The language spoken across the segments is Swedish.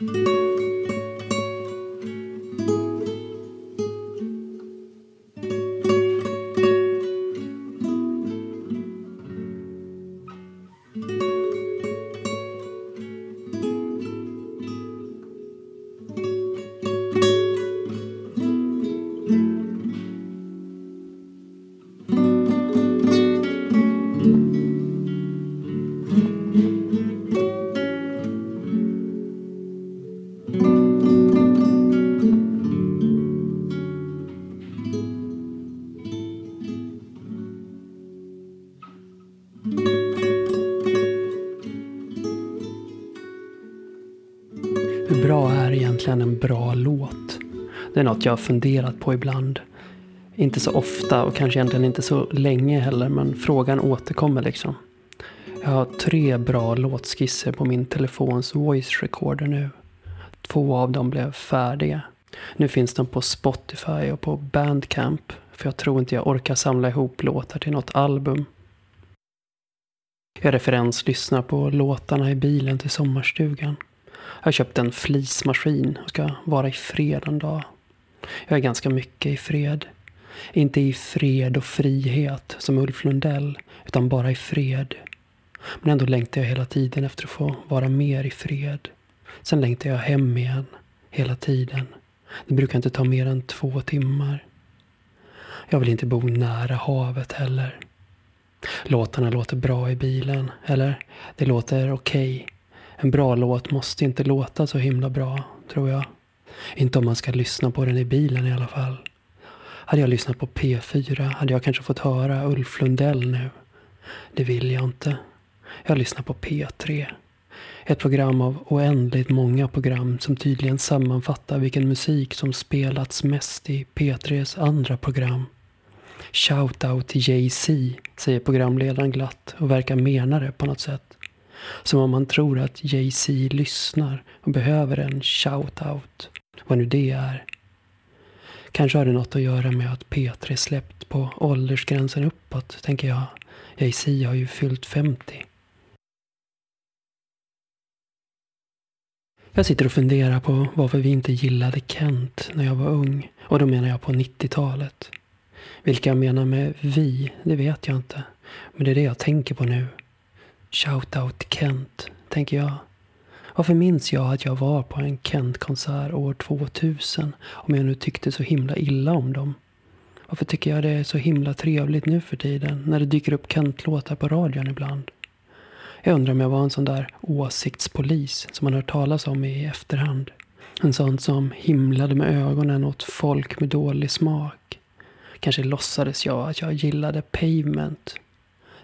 Hur bra är egentligen en bra låt? Det är något jag har funderat på ibland. Inte så ofta och kanske egentligen inte så länge heller, men frågan återkommer liksom. Jag har tre bra låtskisser på min telefons voice recorder nu. Två av dem blev färdiga. Nu finns de på Spotify och på Bandcamp, för jag tror inte jag orkar samla ihop låtar till något album. Jag referenslyssnar på låtarna i bilen till sommarstugan. Jag har köpt en flismaskin och ska vara i fred en dag. Jag är ganska mycket i fred. Inte i fred och frihet som Ulf Lundell, utan bara i fred. Men ändå längtar jag hela tiden efter att få vara mer i fred. Sen längtar jag hem igen, hela tiden. Det brukar inte ta mer än två timmar. Jag vill inte bo nära havet heller. Låtarna låter bra i bilen, eller det låter okej. Okay. En bra låt måste inte låta så himla bra, tror jag. Inte om man ska lyssna på den i bilen i alla fall. Hade jag lyssnat på P4 hade jag kanske fått höra Ulf Lundell nu. Det vill jag inte. Jag lyssnar på P3. Ett program av oändligt många program som tydligen sammanfattar vilken musik som spelats mest i P3s andra program. Shout-out till Jay-Z, säger programledaren glatt och verkar mena det på något sätt. Som om man tror att Jay-Z lyssnar och behöver en shout-out. Vad nu det är. Kanske har det något att göra med att P3 släppt på åldersgränsen uppåt, tänker jag. Jay-Z har ju fyllt 50. Jag sitter och funderar på varför vi inte gillade Kent när jag var ung. Och då menar jag på 90-talet. Vilka jag menar med vi, det vet jag inte. Men det är det jag tänker på nu. Shoutout Kent, tänker jag. Varför minns jag att jag var på en Kent-konsert år 2000 om jag nu tyckte så himla illa om dem? Varför tycker jag det är så himla trevligt nu för tiden när det dyker upp Kent-låtar på radion ibland? Jag undrar om jag var en sån där åsiktspolis som man hört talas om i efterhand. En sån som himlade med ögonen åt folk med dålig smak. Kanske låtsades jag att jag gillade Pavement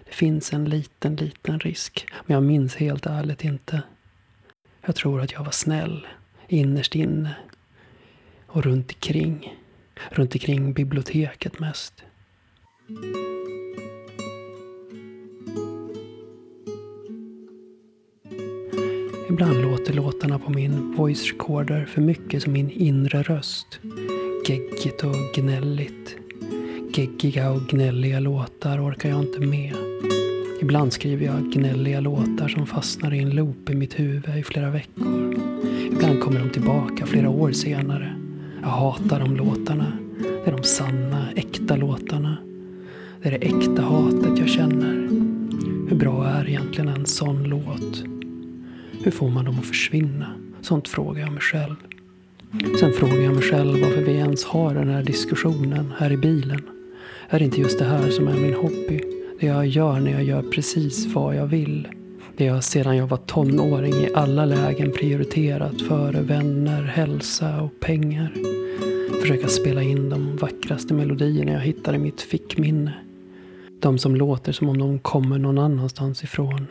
det finns en liten, liten risk. Men jag minns helt ärligt inte. Jag tror att jag var snäll. Innerst inne. Och runt omkring. Runt omkring biblioteket mest. Ibland låter låtarna på min voice recorder för mycket som min inre röst. Geggigt och gnälligt. Geggiga och gnälliga låtar orkar jag inte med. Ibland skriver jag gnälliga låtar som fastnar i en loop i mitt huvud i flera veckor. Ibland kommer de tillbaka flera år senare. Jag hatar de låtarna. Det är de sanna, äkta låtarna. Det är det äkta hatet jag känner. Hur bra är egentligen en sån låt? Hur får man dem att försvinna? Sånt frågar jag mig själv. Sen frågar jag mig själv varför vi ens har den här diskussionen här i bilen. Är det inte just det här som är min hobby? Det jag gör när jag gör precis vad jag vill. Det jag sedan jag var tonåring i alla lägen prioriterat före vänner, hälsa och pengar. Försöka spela in de vackraste melodierna jag hittar i mitt fickminne. De som låter som om de kommer någon annanstans ifrån.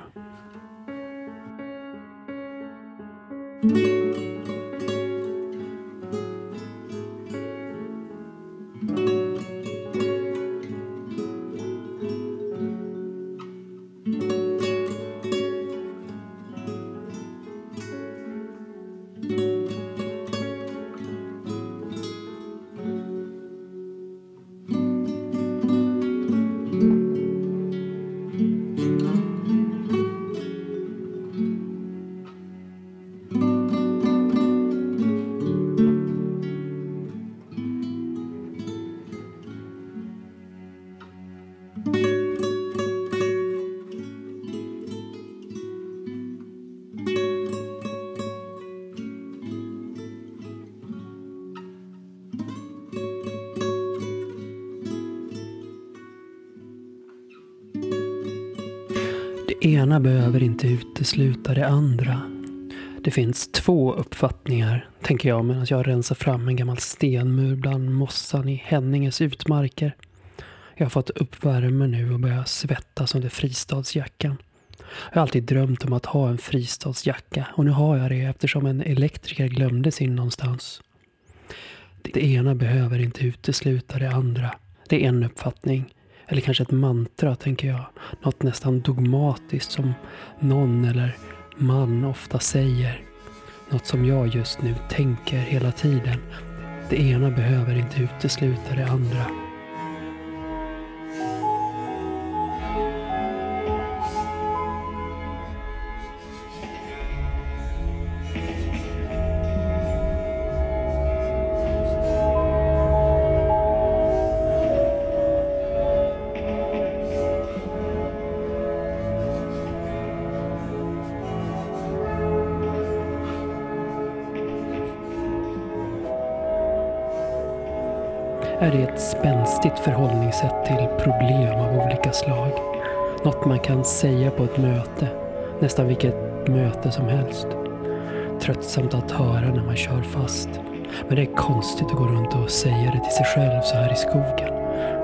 Det ena behöver inte utesluta det andra. Det finns två uppfattningar, tänker jag medan jag rensar fram en gammal stenmur bland mossan i Henninges utmarker. Jag har fått upp värme nu och börjar svettas under fristadsjackan. Jag har alltid drömt om att ha en fristadsjacka och nu har jag det eftersom en elektriker glömde sin någonstans. Det ena behöver inte utesluta det andra. Det är en uppfattning. Eller kanske ett mantra, tänker jag. Något nästan dogmatiskt som någon eller man ofta säger. Något som jag just nu tänker hela tiden. Det ena behöver inte utesluta det andra. Är det ett spänstigt förhållningssätt till problem av olika slag. Något man kan säga på ett möte, nästan vilket möte som helst. Tröttsamt att höra när man kör fast. Men det är konstigt att gå runt och säga det till sig själv så här i skogen.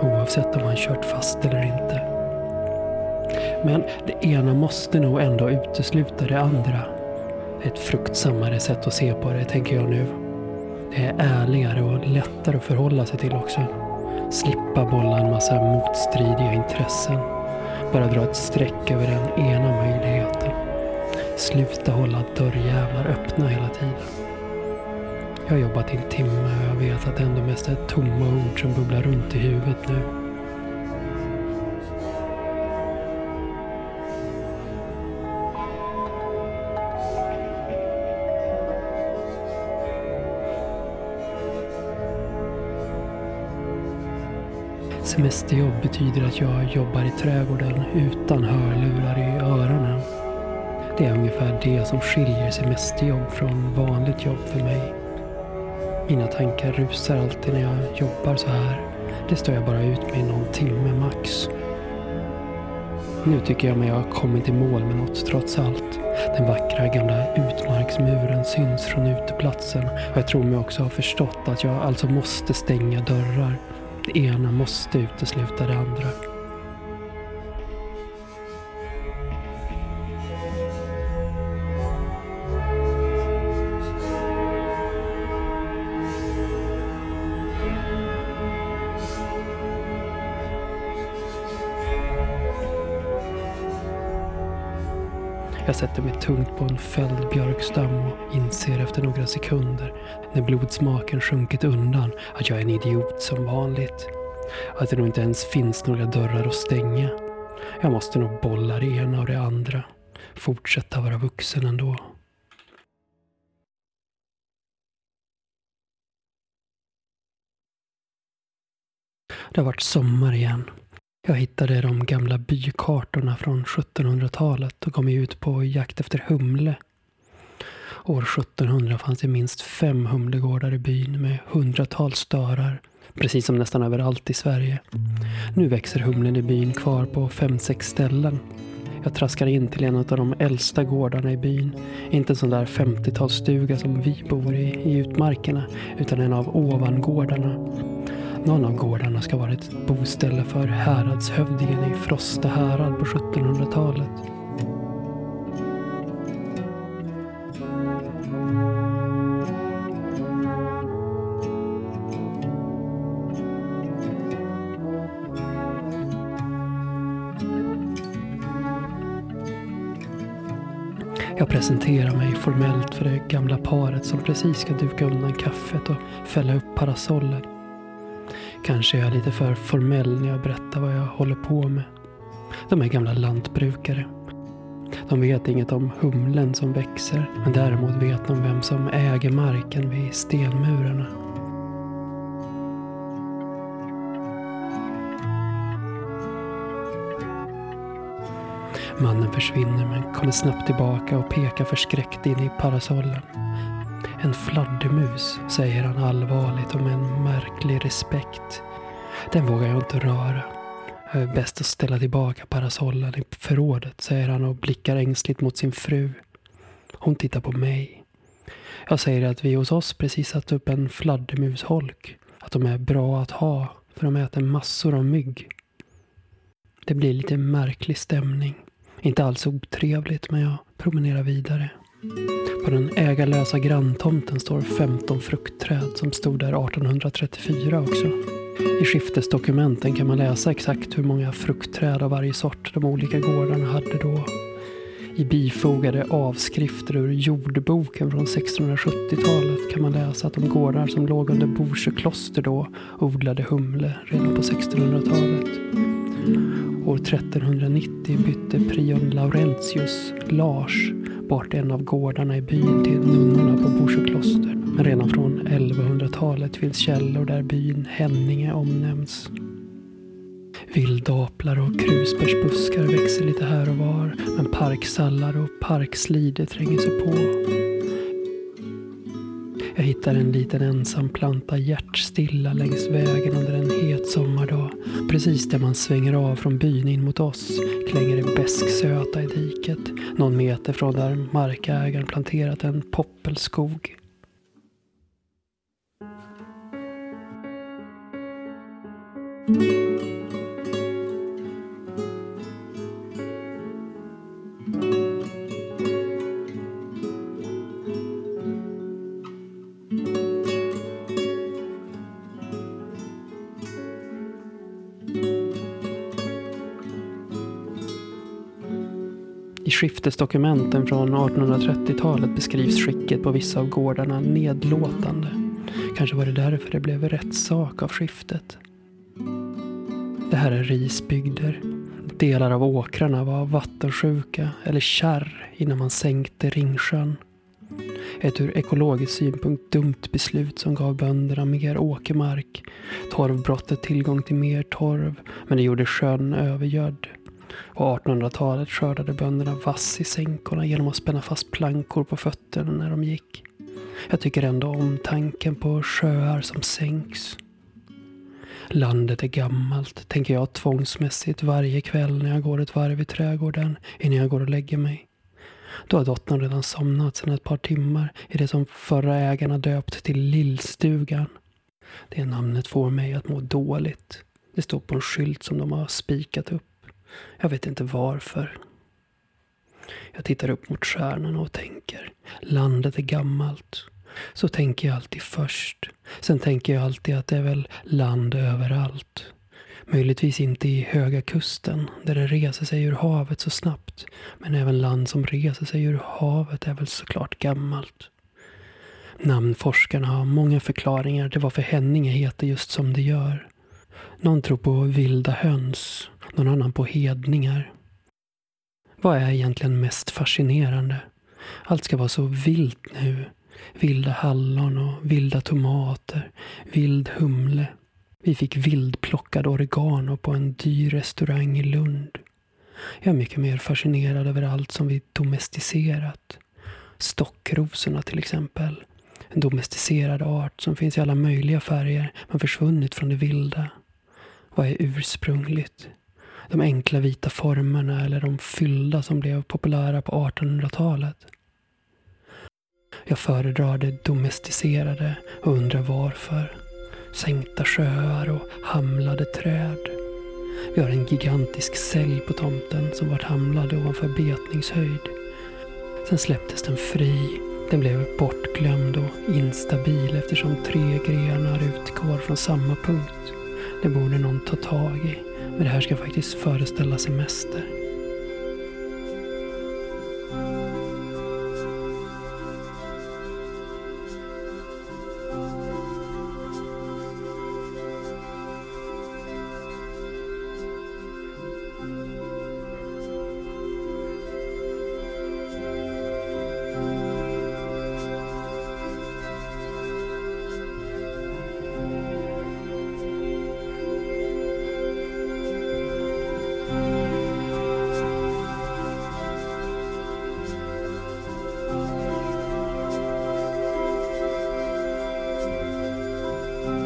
Oavsett om man kört fast eller inte. Men det ena måste nog ändå utesluta det andra. Ett fruktsammare sätt att se på det, tänker jag nu det är ärligare och lättare att förhålla sig till också. Slippa bolla en massa motstridiga intressen. Bara dra ett streck över den ena möjligheten. Sluta hålla dörrjävlar öppna hela tiden. Jag har jobbat i en timme och jag vet att det ändå mest är tomma ord som bubblar runt i huvudet nu. Semesterjobb betyder att jag jobbar i trädgården utan hörlurar i öronen. Det är ungefär det som skiljer semesterjobb från vanligt jobb för mig. Mina tankar rusar alltid när jag jobbar så här. Det står jag bara ut med någon timme max. Nu tycker jag mig ha kommit i mål med något trots allt. Den vackra gamla utmarksmuren syns från uteplatsen och jag tror mig också ha förstått att jag alltså måste stänga dörrar det ena måste utesluta det andra. Jag sätter mig tungt på en fälld björkstam och inser efter några sekunder, när blodsmaken sjunkit undan, att jag är en idiot som vanligt. Att det nog inte ens finns några dörrar att stänga. Jag måste nog bolla det ena och det andra. Fortsätta vara vuxen ändå. Det har varit sommar igen. Jag hittade de gamla bykartorna från 1700-talet och gav mig ut på jakt efter humle. År 1700 fanns det minst fem humlegårdar i byn med hundratals störar, precis som nästan överallt i Sverige. Nu växer humlen i byn kvar på fem, sex ställen. Jag traskar in till en av de äldsta gårdarna i byn. Inte en sån där 50-talsstuga som vi bor i, i utmarkerna, utan en av ovangårdarna. Någon av gårdarna ska vara ett boställe för häradshövdingen i Frosta härad på 1700-talet. Jag presenterar mig formellt för det gamla paret som precis ska duka undan kaffet och fälla upp parasoller Kanske är jag lite för formell när jag berättar vad jag håller på med. De är gamla lantbrukare. De vet inget om humlen som växer, men däremot vet de vem som äger marken vid stenmurarna. Mannen försvinner men kommer snabbt tillbaka och pekar förskräckt in i parasollen. En fladdermus, säger han allvarligt och med en märklig respekt. Den vågar jag inte röra. Bäst att ställa tillbaka parasollen i förrådet, säger han och blickar ängsligt mot sin fru. Hon tittar på mig. Jag säger att vi hos oss precis satt upp en fladdermusholk. Att de är bra att ha, för de äter massor av mygg. Det blir lite märklig stämning. Inte alls otrevligt, men jag promenerar vidare. På den ägarlösa granntomten står 15 fruktträd som stod där 1834 också. I skiftesdokumenten kan man läsa exakt hur många fruktträd av varje sort de olika gårdarna hade då. I bifogade avskrifter ur jordboken från 1670-talet kan man läsa att de gårdar som låg under Borsjö kloster då odlade humle redan på 1600-talet. År 1390 bytte prion Laurentius, Lars, bort en av gårdarna i byn till nunnorna på Borsjö kloster. Men redan från 1100-talet finns källor där byn Henninge omnämns. Vildaplar och krusbärsbuskar växer lite här och var, men parksallar och parkslide tränger sig på. Jag hittar en liten ensam planta hjärtstilla längs vägen under en het sommardag. Precis där man svänger av från byn in mot oss klänger det bäsksöta i diket. Någon meter från där markägaren planterat en poppelskog. Skiftesdokumenten från 1830-talet beskrivs skicket på vissa av gårdarna nedlåtande. Kanske var det därför det blev rättssak av skiftet. Det här är risbygder. Delar av åkrarna var vattensjuka eller kärr innan man sänkte Ringsjön. Ett ur ekologisk synpunkt dumt beslut som gav bönderna mer åkermark. Torvbrottet tillgång till mer torv, men det gjorde sjön övergödd. Och 1800-talet skördade bönderna vass i sänkorna genom att spänna fast plankor på fötterna när de gick. Jag tycker ändå om tanken på sjöar som sänks. Landet är gammalt, tänker jag tvångsmässigt varje kväll när jag går ett varv i trädgården innan jag går och lägger mig. Då har dottern redan somnat sedan ett par timmar i det som förra ägarna döpt till Lillstugan. Det namnet får mig att må dåligt. Det står på en skylt som de har spikat upp. Jag vet inte varför. Jag tittar upp mot stjärnorna och tänker. Landet är gammalt. Så tänker jag alltid först. Sen tänker jag alltid att det är väl land överallt. Möjligtvis inte i Höga Kusten, där det reser sig ur havet så snabbt. Men även land som reser sig ur havet är väl såklart gammalt. Namnforskarna har många förklaringar till varför Henninge heter just som det gör. Någon tror på vilda höns, någon annan på hedningar. Vad är egentligen mest fascinerande? Allt ska vara så vilt nu. Vilda hallon och vilda tomater, vild humle. Vi fick vildplockad oregano på en dyr restaurang i Lund. Jag är mycket mer fascinerad över allt som vi domesticerat. Stockrosorna till exempel. En domesticerad art som finns i alla möjliga färger men försvunnit från det vilda. Vad är ursprungligt? De enkla vita formerna eller de fyllda som blev populära på 1800-talet. Jag föredrar det domesticerade och undrar varför. Sänkta sjöar och hamlade träd. Vi har en gigantisk sälj på tomten som vart hamlad ovanför betningshöjd. Sen släpptes den fri. Den blev bortglömd och instabil eftersom tre grenar utgår från samma punkt. Det borde någon ta tag i. Men det här ska faktiskt föreställa semester.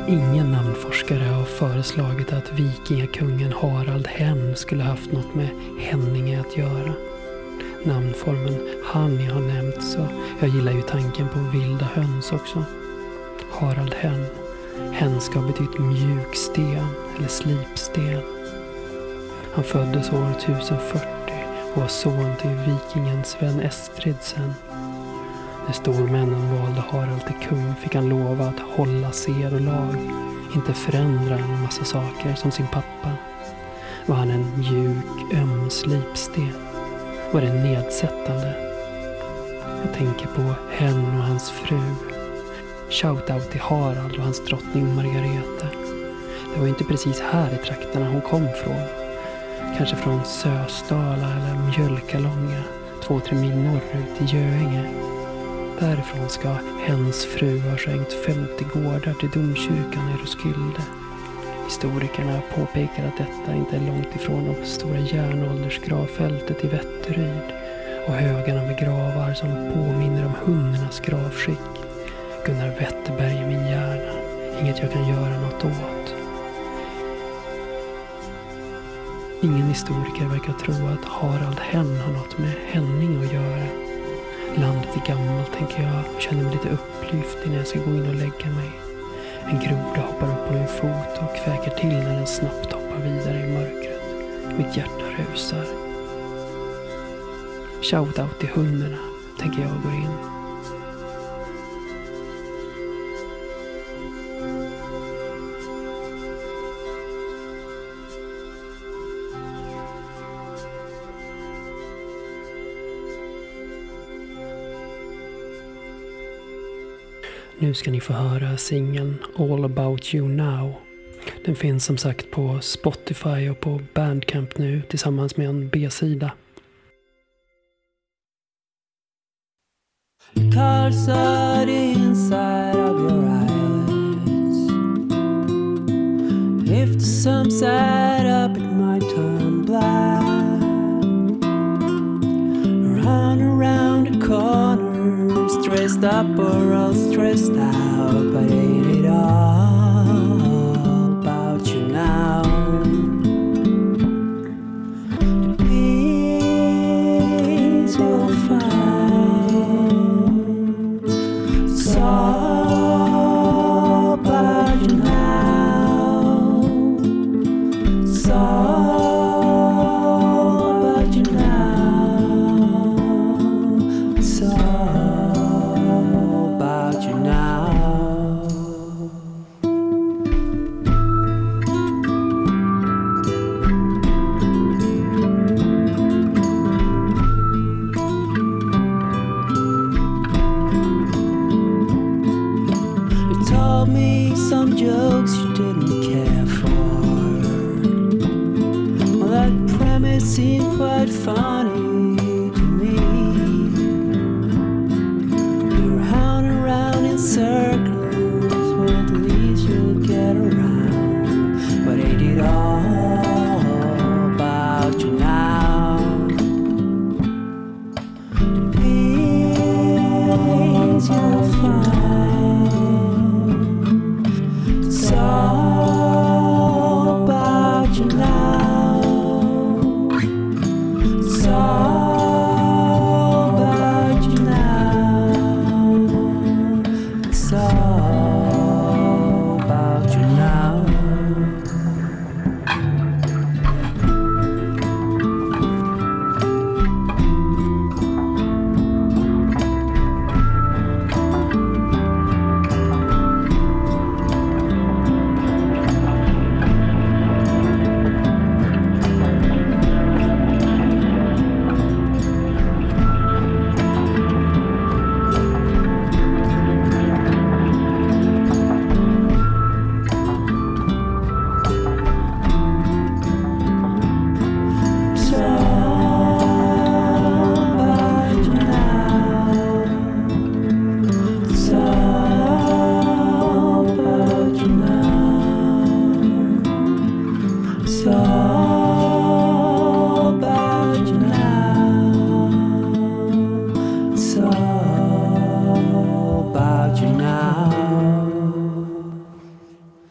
Ingen namnforskare har föreslagit att vikingakungen Harald Hem skulle haft något med Henninge att göra. Namnformen Hanni har nämnts och jag gillar ju tanken på vilda höns också. Harald Hen. Hen ska ha betytt mjuksten eller slipsten. Han föddes år 1040 och var son till vikingen Sven Estridsen. När stormännen valde Harald till kung fick han lova att hålla sed och lag, inte förändra en massa saker som sin pappa. Var han en mjuk, öm slipsten? Var det nedsättande? Jag tänker på hen och hans fru. Shoutout till Harald och hans drottning Margareta. Det var ju inte precis här i trakterna hon kom från. Kanske från Sösdala eller Mjölkalånga, två, tre mil norrut till Göinge. Därifrån ska hens fru ha skänkt 50 gårdar till domkyrkan i Roskilde. Historikerna påpekar att detta inte är långt ifrån det stora järnåldersgravfältet i Vätteryd och högarna med gravar som påminner om hundarnas gravskick. Gunnar Wetterberg i min hjärna. Inget jag kan göra något åt. Ingen historiker verkar tro att Harald Henn har något med Henning att göra. Landet är gammalt tänker jag och känner mig lite upplyft innan jag ska gå in och lägga mig. En groda hoppar upp på min fot och kväker till när den snabbt hoppar vidare i mörkret. Mitt hjärta rusar. Shoutout till hundarna, tänker jag och går in. Nu ska ni få höra singeln All about you now. Den finns som sagt på Spotify och på Bandcamp nu tillsammans med en B-sida. Cards up or all stressed out, jokes